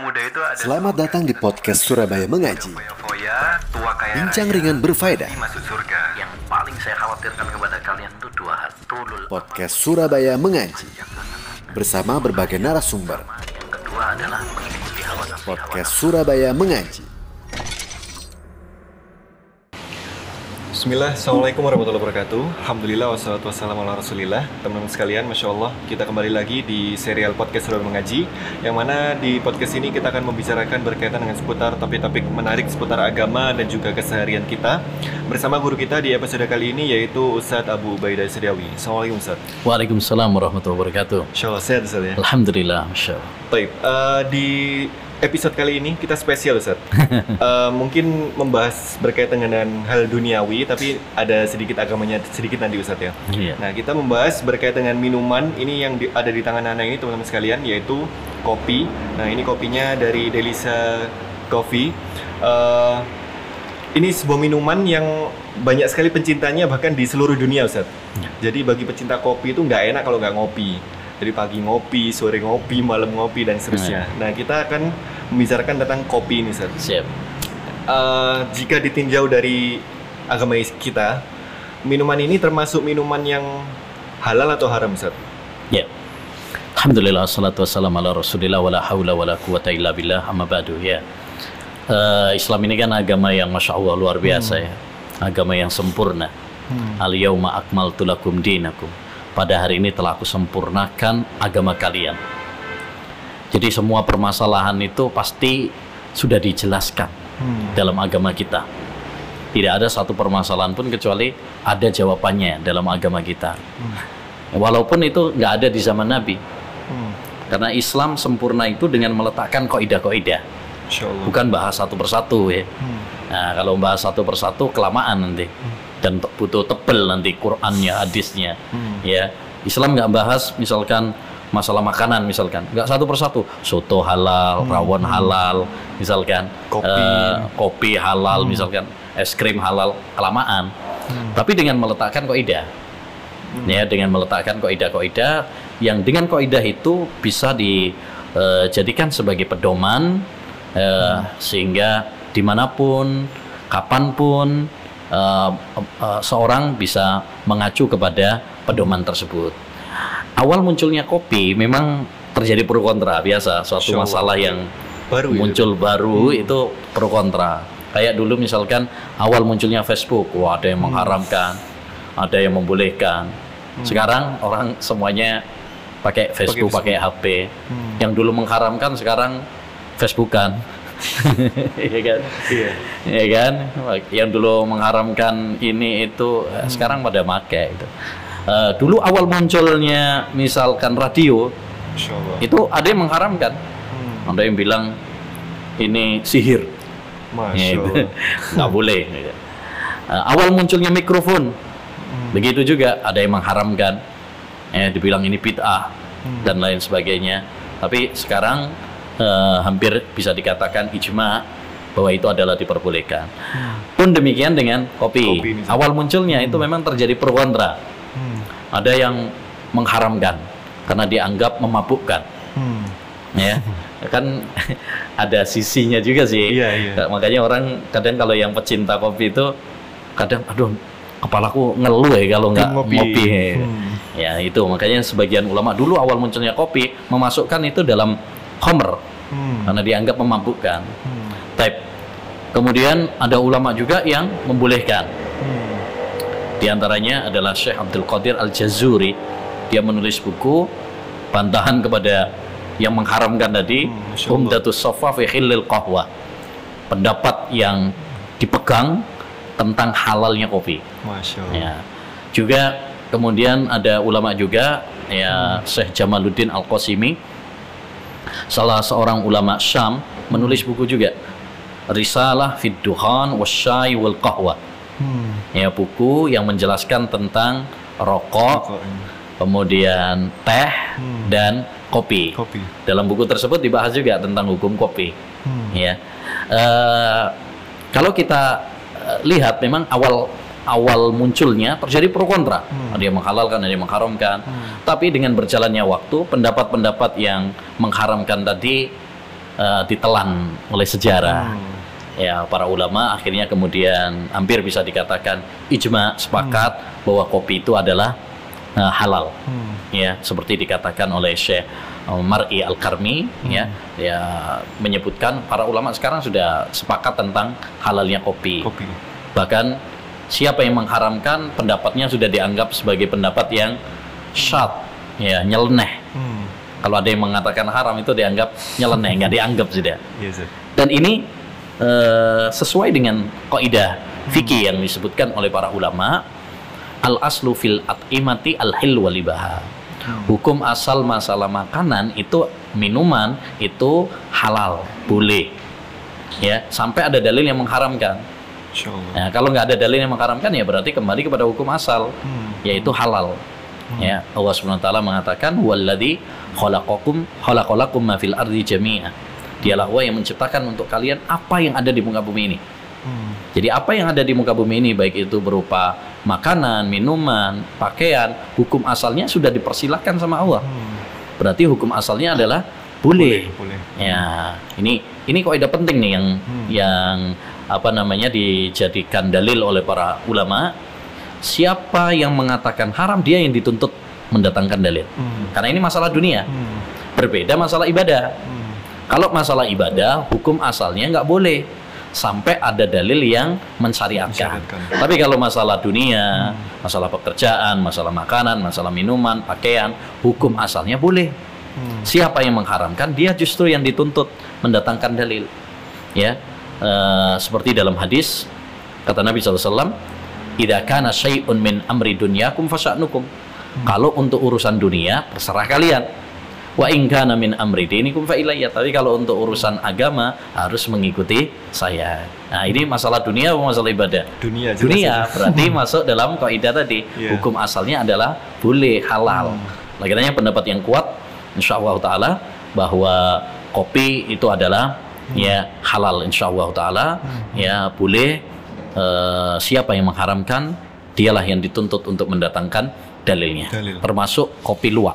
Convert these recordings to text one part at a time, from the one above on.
muda itu ada Selamat datang di podcast Surabaya Mengaji. foya, tua kaya Bincang ringan berfaedah. masuk surga. Yang paling saya khawatirkan kepada kalian itu dua hal. Tulul Podcast Surabaya Mengaji. Bersama berbagai narasumber. yang kedua adalah mengikuti hawa nafsu. Podcast Surabaya Mengaji. Bismillah, Assalamualaikum warahmatullahi wabarakatuh. Alhamdulillah, wassalatu wassalamu ala rasulillah. Teman-teman sekalian, Masya Allah Kita kembali lagi di serial podcast Surabaya Mengaji Yang mana di podcast ini kita akan membicarakan berkaitan dengan seputar topik-topik menarik seputar agama dan juga keseharian kita Bersama guru kita di episode kali ini yaitu Ustadz Abu Ubaidah Sediawi. Assalamualaikum Ustadz. Waalaikumsalam warahmatullahi wabarakatuh. Insya Allah, sehat Ustadz ya? Alhamdulillah, masya Allah. Baik, eh, di episode kali ini kita spesial Ustaz. Eh, mungkin membahas berkaitan dengan hal duniawi tapi ada sedikit agamanya sedikit nanti Ustaz ya. Iya. Nah, kita membahas berkaitan dengan minuman ini yang di- ada di tangan Anda ini teman-teman sekalian yaitu kopi. Nah, ini kopinya dari Delisa Coffee. Eh, ini sebuah minuman yang banyak sekali pencintanya bahkan di seluruh dunia Ustaz. Jadi bagi pecinta kopi itu nggak enak kalau nggak ngopi. Jadi pagi ngopi, sore ngopi, malam ngopi dan seterusnya. Nah kita akan membicarakan tentang kopi ini Ustaz. Siap. Eh, jika ditinjau dari agama kita, minuman ini termasuk minuman yang halal atau haram Ustaz? Ya. Alhamdulillah, salatu wassalamu ala rasulillah, wala hawla wala quwata illa billah, amma ba'du, ya. Eh, Islam ini kan agama yang Masya Allah luar biasa ya. Agama yang sempurna. Al-yawma akmaltu lakum dinakum. Pada hari ini telah aku sempurnakan agama kalian. Jadi semua permasalahan itu pasti sudah dijelaskan dalam agama kita. Tidak ada satu permasalahan pun kecuali ada jawabannya dalam agama kita. Walaupun itu nggak ada di zaman Nabi. Karena Islam sempurna itu dengan meletakkan Allah. bukan bahas satu persatu ya. Nah, kalau bahas satu persatu kelamaan nanti dan butuh tebel nanti Qurannya, hadisnya. Ya, Islam nggak bahas misalkan masalah makanan misalkan, nggak satu persatu. Soto halal, rawon halal, misalkan. Kopi. eh, kopi halal, misalkan. Es krim halal, kelamaan. Tapi dengan meletakkan kaidah, ya dengan meletakkan kaidah-kaidah yang dengan kaidah itu bisa dijadikan sebagai pedoman eh, sehingga di mana pun kapan pun eh, eh, seorang bisa mengacu kepada pedoman tersebut. Awal munculnya kopi memang terjadi pro kontra biasa. Suatu Allah. masalah yang Baru ya? muncul baru itu pro kontra. Kayak dulu misalkan awal munculnya Facebook wah ada yang mengharamkan ada yang membolehkan. Sekarang orang semuanya pakai Facebook Facebook. pakai HP yang dulu mengharamkan sekarang Facebookan Iya kan? Iya. ya kan? Yang dulu mengharamkan ini itu eh, sekarang pada make itu Eh, dulu awal munculnya misalkan radio itu ada yang mengharamkan. Ada yang bilang ini sihir. Masya Ya, itu. Allah. nggak boleh. Eh, awal munculnya mikrofon. Begitu juga ada yang mengharamkan. Ya dibilang ini bid'ah dan lain sebagainya. Tapi sekarang eh, hampir bisa dikatakan ijma bahwa itu adalah diperbolehkan pun demikian dengan kopi, Kopi awal munculnya itu memang terjadi pro kontra Hmm. ada yang mengharamkan karena dianggap memabukkan Hmm. ya kan ada sisinya juga sih Iya, iya. makanya orang kadang kalau yang pecinta kopi itu kadang aduh kepalaku ngeluh ya kalau nggak Ngopi. ngopi, Hmm. ya itu makanya sebagian ulama dulu awal munculnya kopi memasukkan itu dalam homer Hmm. karena dianggap memabukkan Hmm. type kemudian ada ulama juga yang membolehkan Hmm. di antaranya adalah Syekh Abdul Qadir Al-Jazuri. Dia menulis buku bantahan kepada yang mengharamkan tadi Hmm. Umdatus Sofa fi Hillil Qahwa. Pendapat yang dipegang tentang halalnya kopi. Masya Allah. Ya. Juga kemudian ada ulama juga ya Syekh Jamaluddin Al-Qasimi salah seorang ulama Syam menulis buku juga Risalah Fid Duhan Wasyai wal Qahwa Hmm. ya buku yang menjelaskan tentang rokok, kemudian teh Hmm. dan kopi. Kopi. Dalam buku tersebut dibahas juga tentang hukum kopi. Hmm. Ya, Eh, kalau kita eh, lihat memang awal awal munculnya terjadi pro kontra. Hmm. Ada yang menghalalkan, ada yang mengharamkan. Tapi dengan berjalannya waktu, pendapat-pendapat yang mengharamkan tadi eh, ditelan oleh sejarah. Hmm. Ya, para ulama akhirnya kemudian hampir bisa dikatakan ijma sepakat bahwa kopi itu adalah eh, halal. Hmm. Ya, seperti dikatakan oleh Syekh Mar'i Al-Karmi ya, ya menyebutkan para ulama sekarang sudah sepakat tentang halalnya kopi. Kopi. Bahkan siapa yang mengharamkan pendapatnya sudah dianggap sebagai pendapat yang syad, ya nyeleneh. Hmm. Kalau ada yang mengatakan haram itu dianggap nyeleneh, nggak dianggap sudah. Iya, Ustaz. Dan ini eh, sesuai dengan kaidah fikih yang disebutkan oleh para ulama al aslu fil at'imati al hil walibaha. Hukum asal masalah makanan itu minuman itu halal, boleh. Ya, sampai ada dalil yang mengharamkan. Nah, kalau nggak ada dalil yang mengharamkan ya berarti kembali kepada hukum asal Hmm. yaitu halal. Ya, Allah Subhanahu wa taala mengatakan walladzi khalaqakum khalaqalakum ma fil ardi jami'a. Dialah Allah yang menciptakan untuk kalian apa yang ada di muka bumi ini. Hmm. Jadi apa yang ada di muka bumi ini baik itu berupa makanan, minuman, pakaian, hukum asalnya sudah dipersilahkan sama Allah. Hmm. Berarti hukum asalnya adalah boleh. Boleh. Ya, ini ini kaidah penting nih yang Hmm. yang apa namanya dijadikan dalil oleh para ulama. Siapa yang mengatakan haram dia yang dituntut mendatangkan dalil. Hmm. Karena ini masalah dunia. Hmm. Berbeda masalah ibadah. Hmm. Kalau masalah ibadah, hukum asalnya nggak boleh sampai ada dalil yang mensyariatkan. Tapi kalau masalah dunia, masalah pekerjaan, masalah makanan, masalah minuman, pakaian, hukum asalnya boleh. Hmm. Siapa yang mengharamkan, dia justru yang dituntut mendatangkan dalil. Ya, eh, seperti dalam hadis kata Nabi SAW, "Idza kana syai'un min amri dunyakum fasya'nukum." Kalau untuk urusan dunia, terserah kalian. Wa in kana min amri dinikum fa ilayya. Tapi kalau untuk urusan agama harus mengikuti saya. Nah, ini masalah dunia atau masalah ibadah? Dunia jelas Dunia ya. berarti masuk dalam kaidah tadi. Iya. Hukum asalnya adalah boleh halal. Hmm. Lagi pendapat yang kuat insya Allah taala bahwa kopi itu adalah Hmm. ya halal insya Allah taala ya boleh Eh, siapa yang mengharamkan dialah yang dituntut untuk mendatangkan dalilnya Dalil. termasuk kopi luwak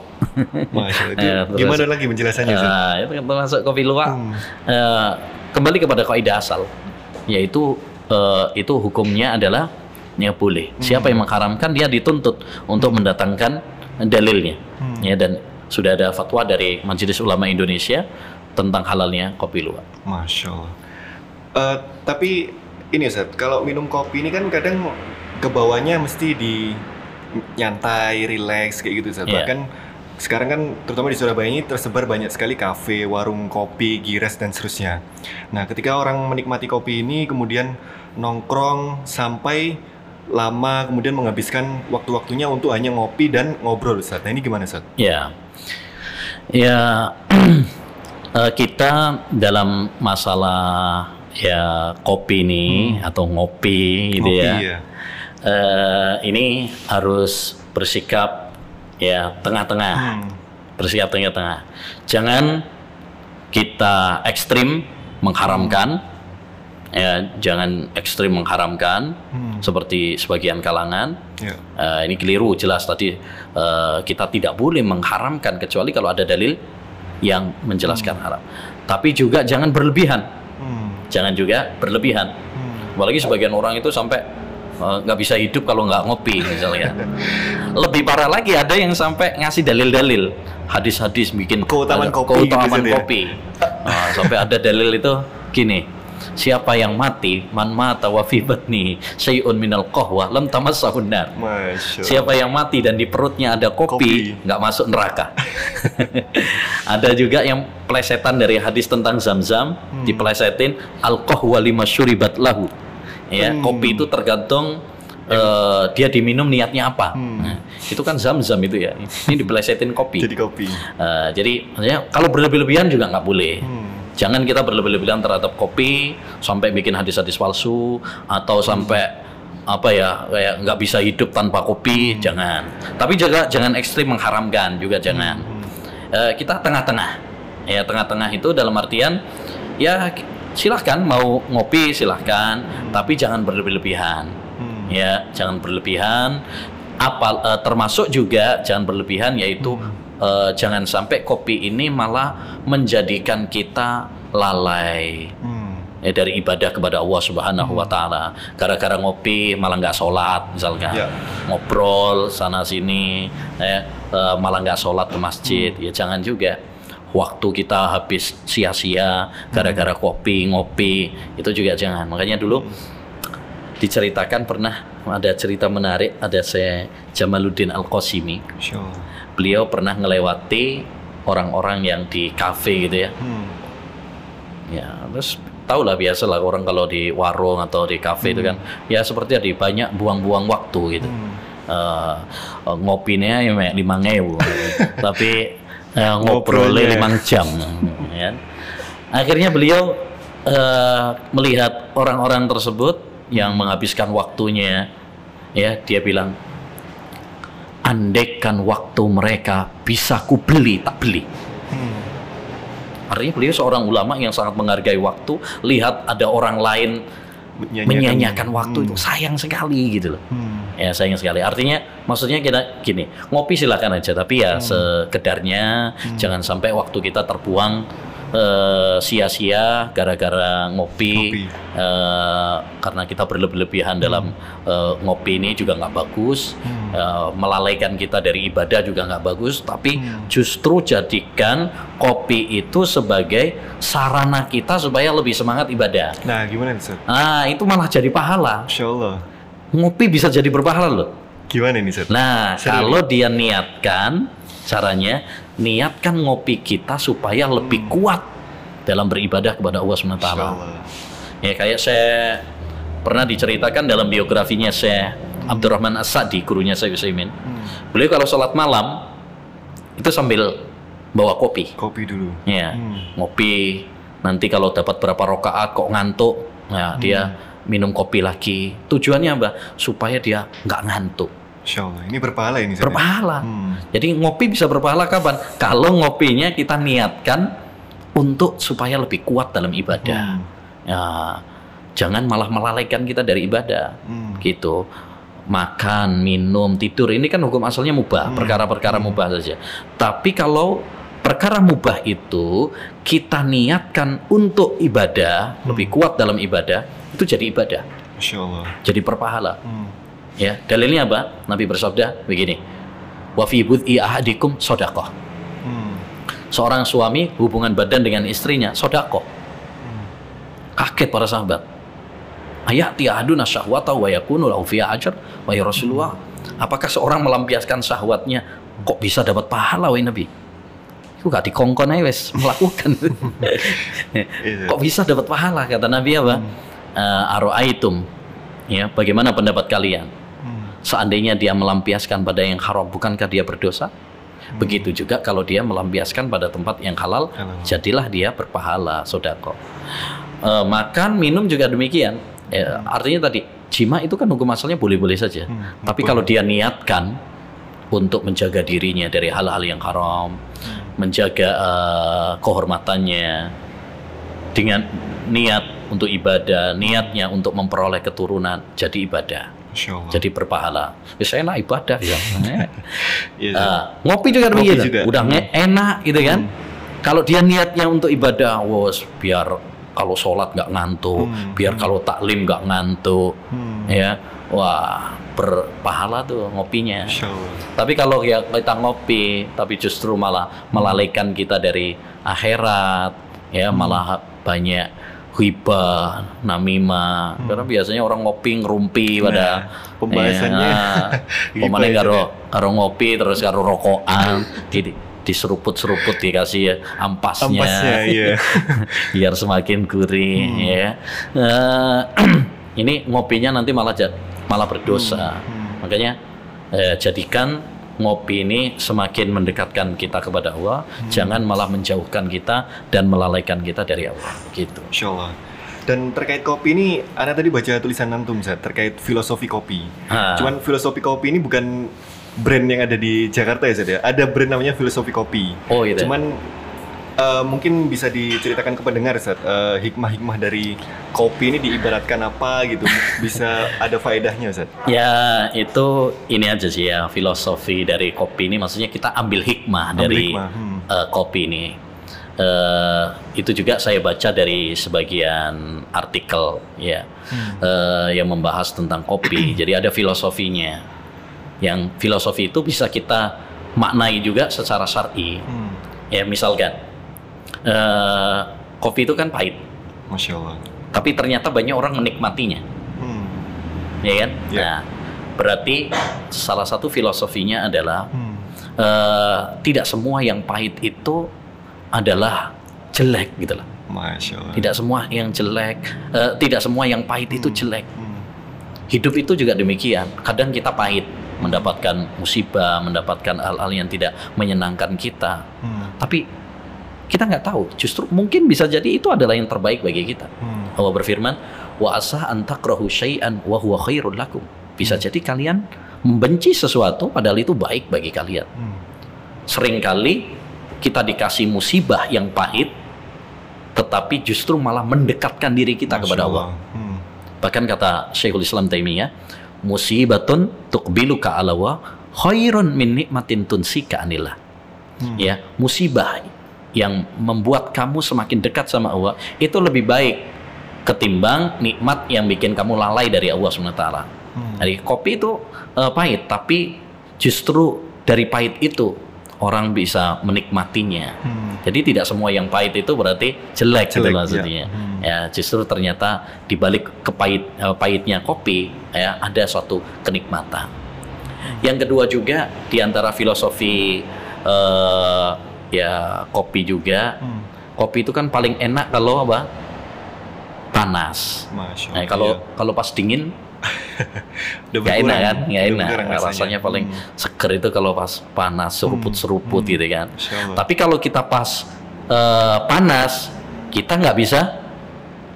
Masya Allah. Terus. gimana lagi penjelasannya, itu termasuk kopi luwak. Hmm. Eh, kembali kepada kaidah asal, yaitu eh, itu hukumnya adalah ya boleh. Siapa yang mengharamkan dia dituntut untuk mendatangkan dalilnya. Hmm. Ya dan sudah ada fatwa dari Majelis Ulama Indonesia tentang halalnya kopi luwak. Masya Allah. Eh, tapi ini Ustaz, kalau minum kopi ini kan kadang ke bawahnya mesti di nyantai, relax kayak gitu Ustaz. Iya. Bahkan sekarang kan terutama di Surabaya ini tersebar banyak sekali kafe, warung kopi, gires dan seterusnya. Nah, ketika orang menikmati kopi ini kemudian nongkrong sampai lama kemudian menghabiskan waktu-waktunya untuk hanya ngopi dan ngobrol Ustaz. Nah, ini gimana Ustaz? Ya, ya eh, kita dalam masalah ya kopi ini atau ngopi gitu Ngopi, ya. ya. Eh, ini harus bersikap ya tengah-tengah, Hmm. bersikap tengah-tengah. Jangan kita ekstrim mengharamkan, ya jangan ekstrim mengharamkan Hmm. seperti sebagian kalangan. Ya. Eh, ini keliru jelas tadi eh, kita tidak boleh mengharamkan kecuali kalau ada dalil yang menjelaskan haram. Tapi juga jangan berlebihan, Hmm. jangan juga berlebihan. Hmm. Apalagi sebagian orang itu sampai eh, nggak bisa hidup kalau nggak ngopi misalnya. Lebih parah lagi ada yang sampai ngasih dalil-dalil hadis-hadis bikin Keutamaan kopi keutamaan gitu ya. kopi. Nah, sampai ada dalil itu gini. Siapa yang mati, man mata wa fi batni syai'un minal qahwa lam tamassahun nar. Siapa yang mati dan di perutnya ada Kopi. nggak masuk neraka. ada juga yang plesetan dari hadis tentang zam-zam, Hmm. diplesetin alkohol lima syuribat lahu. Ya, Hmm. kopi itu tergantung eh, dia diminum niatnya apa. Hmm. Nah, itu kan zam-zam itu ya. Ini diplesetin kopi. Jadi kopi. Eh, jadi maksudnya kalau berlebih-lebihan juga nggak boleh. Hmm. Jangan kita berlebih-lebihan terhadap kopi sampai bikin hadis-hadis palsu atau sampai apa ya kayak nggak bisa hidup tanpa kopi, jangan. Tapi juga jangan ekstrim mengharamkan juga jangan. Eh, kita tengah-tengah. Ya tengah-tengah itu dalam artian ya silahkan mau ngopi silahkan, tapi jangan berlebih-lebihan. Hmm. Ya jangan berlebihan. Apa eh, termasuk juga jangan berlebihan yaitu eh, jangan sampai kopi ini malah menjadikan kita lalai Hmm. ya, dari ibadah kepada Allah Subhanahu wa taala. Gara-gara ngopi malah nggak sholat misalkan. Ya. Ngobrol sana sini ya, eh, malah nggak sholat ke masjid. Ya jangan juga. Waktu kita habis sia-sia gara-gara kopi, ngopi, itu juga jangan. Makanya dulu diceritakan pernah ada cerita menarik ada saya Jamaluddin Al-Qasimi. Allah. Beliau pernah ngelewati orang-orang yang di kafe gitu ya. Hmm. Ya, terus tau lah biasa lah orang kalau di warung atau di kafe itu kan ya seperti tadi banyak buang-buang waktu gitu. Hmm. Eh, ngopinya ya lima ngewu, tapi eh, Ngobrolnya. lima jam. ya. Akhirnya beliau eh, melihat orang-orang tersebut yang menghabiskan waktunya, ya dia bilang, andaikan waktu mereka bisa kubeli tak beli. Hmm. Artinya beliau seorang ulama yang sangat menghargai waktu. Lihat ada orang lain Menyanyiakan- menyanyiakan waktu Hmm. itu sayang sekali gitu loh. Hmm. Ya sayang sekali. Artinya maksudnya kita gini, ngopi silakan aja tapi ya sekedarnya jangan sampai waktu kita terbuang eh, sia-sia gara-gara ngopi, Ngopi. Eh, karena kita berlebih-lebihan dalam eh, ngopi ini juga nggak bagus, Eh, melalaikan kita dari ibadah juga nggak bagus. Tapi justru jadikan kopi itu sebagai sarana kita supaya lebih semangat ibadah. Nah, gimana nih, Ustaz? Ah itu malah jadi pahala. Masya Allah. Ngopi bisa jadi berpahala loh. Gimana nih, Ustaz? Nah, Seru kalau dia niatkan, caranya niatkan ngopi kita supaya lebih kuat dalam beribadah kepada Allah SWT. Ya kayak saya pernah diceritakan dalam biografinya saya Abdurrahman As-Sa'di, gurunya saya Utsaimin. Beliau kalau sholat malam itu sambil bawa kopi. Kopi dulu. Ya, Hmm. ngopi. Nanti kalau dapat berapa rokaat kok ngantuk, ya dia minum kopi lagi. Tujuannya apa? Supaya dia nggak ngantuk. Masya Allah. Ini berpahala ini, ya? Berpahala. Hmm. Jadi ngopi bisa berpahala kapan? Kalau ngopinya kita niatkan untuk supaya lebih kuat dalam ibadah. Hmm. Ya, jangan malah melalaikan kita dari ibadah. Hmm. Gitu. Makan, minum, tidur ini kan hukum asalnya mubah, perkara-perkara mubah saja. Tapi kalau perkara mubah itu kita niatkan untuk ibadah, lebih kuat dalam ibadah, itu jadi ibadah, Masya Allah. jadi berpahala. Hmm. Ya, dalilnya apa? Nabi bersabda begini. Wa fi bud'i ahadikum sodakoh. Hmm. Seorang suami hubungan badan dengan istrinya sodakoh. Kaget para sahabat. Ayati ahaduna syahwata wa yakunu lahu fiha ajr wa ya Rasulullah. Apakah seorang melampiaskan syahwatnya kok bisa dapat pahala wahai Nabi? Itu gak dikongkon aja wes melakukan. Iya. kok bisa dapat pahala kata Nabi apa? Eh, Aro'aitum ya bagaimana pendapat kalian? Hmm. seandainya dia melampiaskan pada yang haram, bukankah dia berdosa? Hmm. Begitu juga kalau dia melampiaskan pada tempat yang halal, Halal. jadilah dia berpahala, sodako. Eh, makan, minum juga demikian. Ya, artinya tadi, jima itu kan hukum asalnya boleh-boleh saja. Hmm, Tapi kalau dia niatkan untuk menjaga dirinya dari hal-hal yang haram, menjaga eh, kehormatannya dengan niat untuk ibadah, niatnya untuk memperoleh keturunan, jadi ibadah. Jadi berpahala. Ya saya enak ibadah ya. Ah, ngopi juga Ngopi begitu. juga. Udah Hmm. enak gitu kan. Kalau dia niatnya untuk ibadah, wos biar kalau sholat nggak ngantuk, Hmm. biar kalau taklim nggak ngantuk, Hmm. ya. Wah, berpahala tuh ngopinya. Tapi kalau ya kita ngopi, tapi justru malah melalaikan kita dari akhirat, ya Hmm. malah banyak hibah, namimah. Karena biasanya orang ngopi ngerumpi pada Hmm. Nah, pembahasannya ya, hibah pemane itu karo karo ngopi terus karo rokokan, di diseruput-seruput dikasih ampasnya, Ampasnya, iya. biar semakin gurih ya. Eh, ini ngopinya nanti malah jad- malah berdosa. Makanya eh, jadikan ngopi ini semakin mendekatkan kita kepada Allah, jangan malah menjauhkan kita dan melalaikan kita dari Allah. Gitu. Masya Allah. Dan terkait kopi ini, Anda tadi baca tulisan Antum, Zat, terkait filosofi kopi. Ah. Cuman filosofi kopi ini bukan brand yang ada di Jakarta ya, Zat ya? Ada brand namanya filosofi kopi. Oh, gitu ya? Cuman eh, mungkin bisa diceritakan ke pendengar, Zat, eh, hikmah-hikmah dari kopi ini diibaratkan apa gitu? Bisa ada faedahnya, Zat? Ya itu ini aja sih ya filosofi dari kopi ini maksudnya kita ambil hikmah Ambil dari hikmah, hmm. eh, kopi ini. eh, itu juga saya baca dari sebagian artikel ya eh, yang membahas tentang kopi. Jadi ada filosofinya. Yang filosofi itu bisa kita maknai juga secara syar'i. Hmm. Ya misalkan eh, kopi itu kan pahit, Masya Allah. tapi ternyata banyak orang menikmatinya, Hmm. ya kan? Ya. Nah, berarti salah satu filosofinya adalah Hmm. eh, tidak semua yang pahit itu adalah jelek gitu loh. Masya Allah. Tidak semua yang jelek, eh, tidak semua yang pahit itu jelek. Hmm. Hidup itu juga demikian. Kadang kita pahit, mendapatkan musibah, mendapatkan hal-hal yang tidak menyenangkan kita. Hmm. Tapi kita nggak tahu. Justru mungkin bisa jadi itu adalah yang terbaik bagi kita. Hmm. Allah berfirman, wa asa an takrahu syai'an wa huwa khairul lakum. Bisa jadi kalian membenci sesuatu padahal itu baik bagi kalian. Hmm. Seringkali kita dikasih musibah yang pahit tetapi justru malah mendekatkan diri kita Masya kepada Allah. Hmm. Bahkan kata Syekhul Islam Taimiyah, musibatun tuqbiluka ala wa khairun min nikmatin tunsika anillah. Hmm. Ya, musibah yang membuat kamu semakin dekat sama Allah itu lebih baik ketimbang nikmat yang bikin kamu lalai dari Allah SWT. Hmm. Jadi kopi itu eh, pahit, tapi justru dari pahit itu orang bisa menikmatinya. Hmm. Jadi tidak semua yang pahit itu berarti jelek, gitu Jelek, ya. maksudnya. Hmm. Ya, justru ternyata di balik kepahit eh, pahitnya kopi ya ada suatu kenikmatan. Yang kedua juga di antara filosofi eh, ya kopi juga, Hmm. kopi itu kan paling enak kalau apa? panas. Masya Nah, kalau Iya. kalau pas dingin Udah nggak enak kan nggak enak berkurang rasanya. paling Hmm. seger itu kalau pas panas seruput-seruput Hmm. gitu kan tapi kalau kita pas eh, panas kita nggak bisa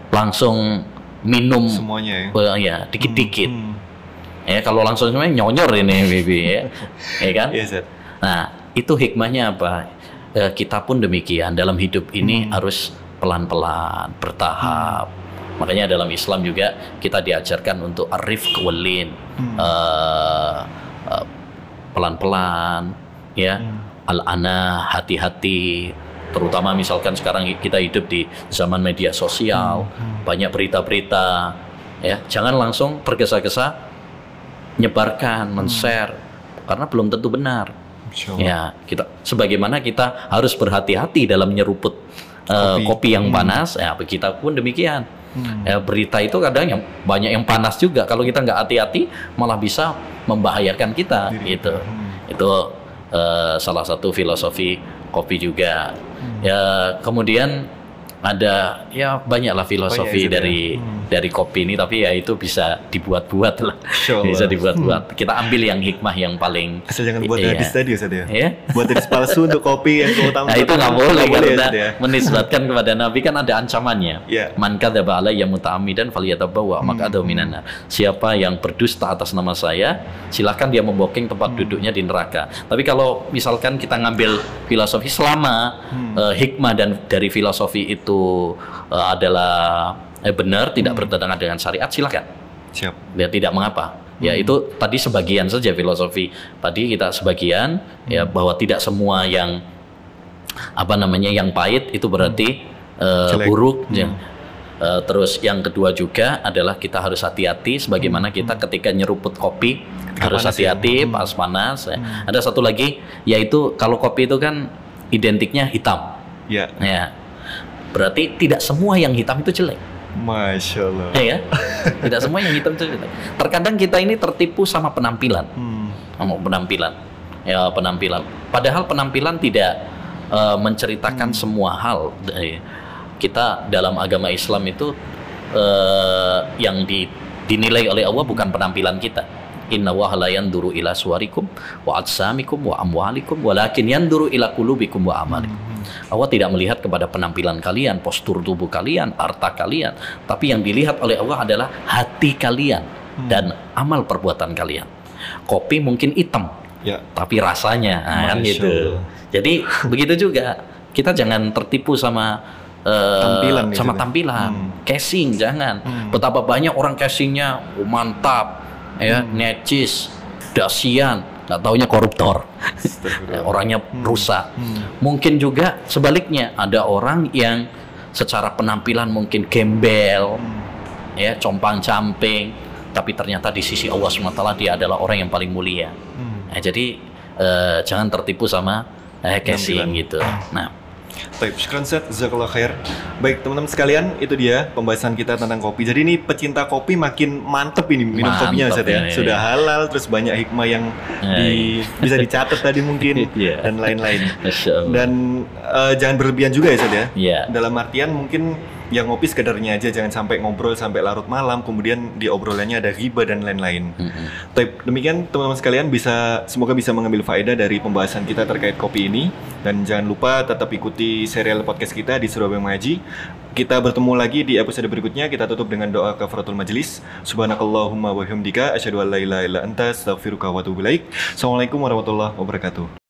langsung minum semuanya ya. eh, ya dikit-dikit Hmm. ya kalau langsung semuanya nyonyor ini bibi ya ya kan Iya, nah itu hikmahnya apa Eh, kita pun demikian dalam hidup ini Hmm. harus pelan-pelan bertahap makanya dalam Islam juga kita diajarkan untuk arif kewalin Hmm. eh, eh, pelan-pelan ya Hmm. al-ana hati-hati terutama misalkan sekarang kita hidup di zaman media sosial Hmm. banyak berita-berita ya jangan langsung tergesa-gesa nyebarkan men-share karena belum tentu benar. Ya kita sebagaimana kita harus berhati-hati dalam nyeruput eh, Kopi. kopi. yang Hmm. panas ya kita pun demikian Hmm. Ya, berita itu kadang yang banyak yang panas juga. Kalau kita nggak hati-hati, malah bisa membahayakan kita. Diri Gitu. Hmm. Itu eh, salah satu filosofi kopi juga. Hmm. Ya kemudian ada ya banyaklah Banyak, filosofi ya, dari Hmm. Dari kopi ini, tapi ya itu bisa dibuat-buat lah. Allah. Bisa dibuat-buat. Kita ambil yang hikmah yang paling. Asal jangan buat Iya. hadis tadi Ustaz ya. Ya. Buat hadis palsu untuk kopi yang keutamaan. Nah itu nggak boleh karena ya. menisbatkan kepada Nabi kan ada ancamannya. Iya. Man kadzaba alayya muta'ammidan falyatabawwa Hmm. maq'adahu minan nar. Siapa yang berdusta atas nama saya, silakan dia membooking tempat Hmm. duduknya di neraka. Tapi kalau misalkan kita ngambil filosofi selama Hmm. eh, hikmah dan dari filosofi itu eh, adalah eh, benar, tidak Hmm. bertentangan dengan syariat, silakan. Siap. Ya tidak mengapa. Ya Hmm. itu tadi sebagian saja filosofi. Tadi kita sebagian ya Hmm. bahwa tidak semua yang apa namanya yang pahit itu berarti eh, Jelek. buruk. Hmm. Ya. Eh, terus yang kedua juga adalah kita harus hati-hati sebagaimana kita ketika nyeruput kopi Hmm. Ketika harus ya. hati-hati Hmm. pas panas. ya. Hmm. Ada satu lagi yaitu kalau kopi itu kan identiknya hitam. Ya. Ya. Berarti tidak semua yang hitam itu jelek. Masya Allah. Ya, tidak semua yang hitam itu jelek. Terkadang kita ini tertipu sama penampilan, Hmm. sama penampilan, ya penampilan. Padahal penampilan tidak eh, menceritakan semua hal. Eh, Kita dalam agama Islam itu eh, yang di- dinilai oleh Allah bukan penampilan kita. Inna wa la yanduru ila suwarikum wa atsamikum wa amwalikum walakin yanduru ila qulubikum wa amalikum. Allah tidak melihat kepada penampilan kalian, postur tubuh kalian, harta kalian, tapi yang dilihat oleh Allah adalah hati kalian dan amal perbuatan kalian. Kopi mungkin hitam, Ya. tapi rasanya nah, kan gitu. Jadi begitu juga kita jangan tertipu sama eh, Tampilan sama Ustaz. tampilan, Hmm. casing jangan. Hmm. Betapa banyak orang casingnya oh, mantap, ya Hmm. necis, dasian, nggak taunya koruptor, Astagfirullah. orangnya rusak. Mungkin juga sebaliknya ada orang yang secara penampilan mungkin gembel, ya compang camping, tapi ternyata di sisi Allah swt dia adalah orang yang paling mulia. Hmm. Nah, jadi eh, jangan tertipu sama eh, casing gitu. Nah, Baik, syukran set, jazakallah khair. Baik, teman-teman sekalian, itu dia pembahasan kita tentang kopi. Jadi ini pecinta kopi makin mantep ini minum Mantep kopinya Ustaz ya. ini. Sudah halal, terus banyak hikmah yang Ya, di- bisa dicatat tadi mungkin Iya. dan lain-lain. Dan eh, jangan berlebihan juga ya Ustaz ya. Iya. Dalam artian mungkin yang ngopi sekedarnya aja, jangan sampai ngobrol sampai larut malam, kemudian di obrolannya ada riba dan lain-lain. Baik, demikian teman-teman sekalian bisa semoga bisa mengambil faedah dari pembahasan kita terkait kopi ini dan jangan lupa tetap ikuti serial podcast kita di Surabaya Mengaji. Kita bertemu lagi di episode berikutnya. Kita tutup dengan doa kafaratul majelis. Subhanakallahumma wa bihamdika asyhadu an la ilaha illa anta astaghfiruka wa atubu ilaik. Assalamualaikum warahmatullahi wabarakatuh.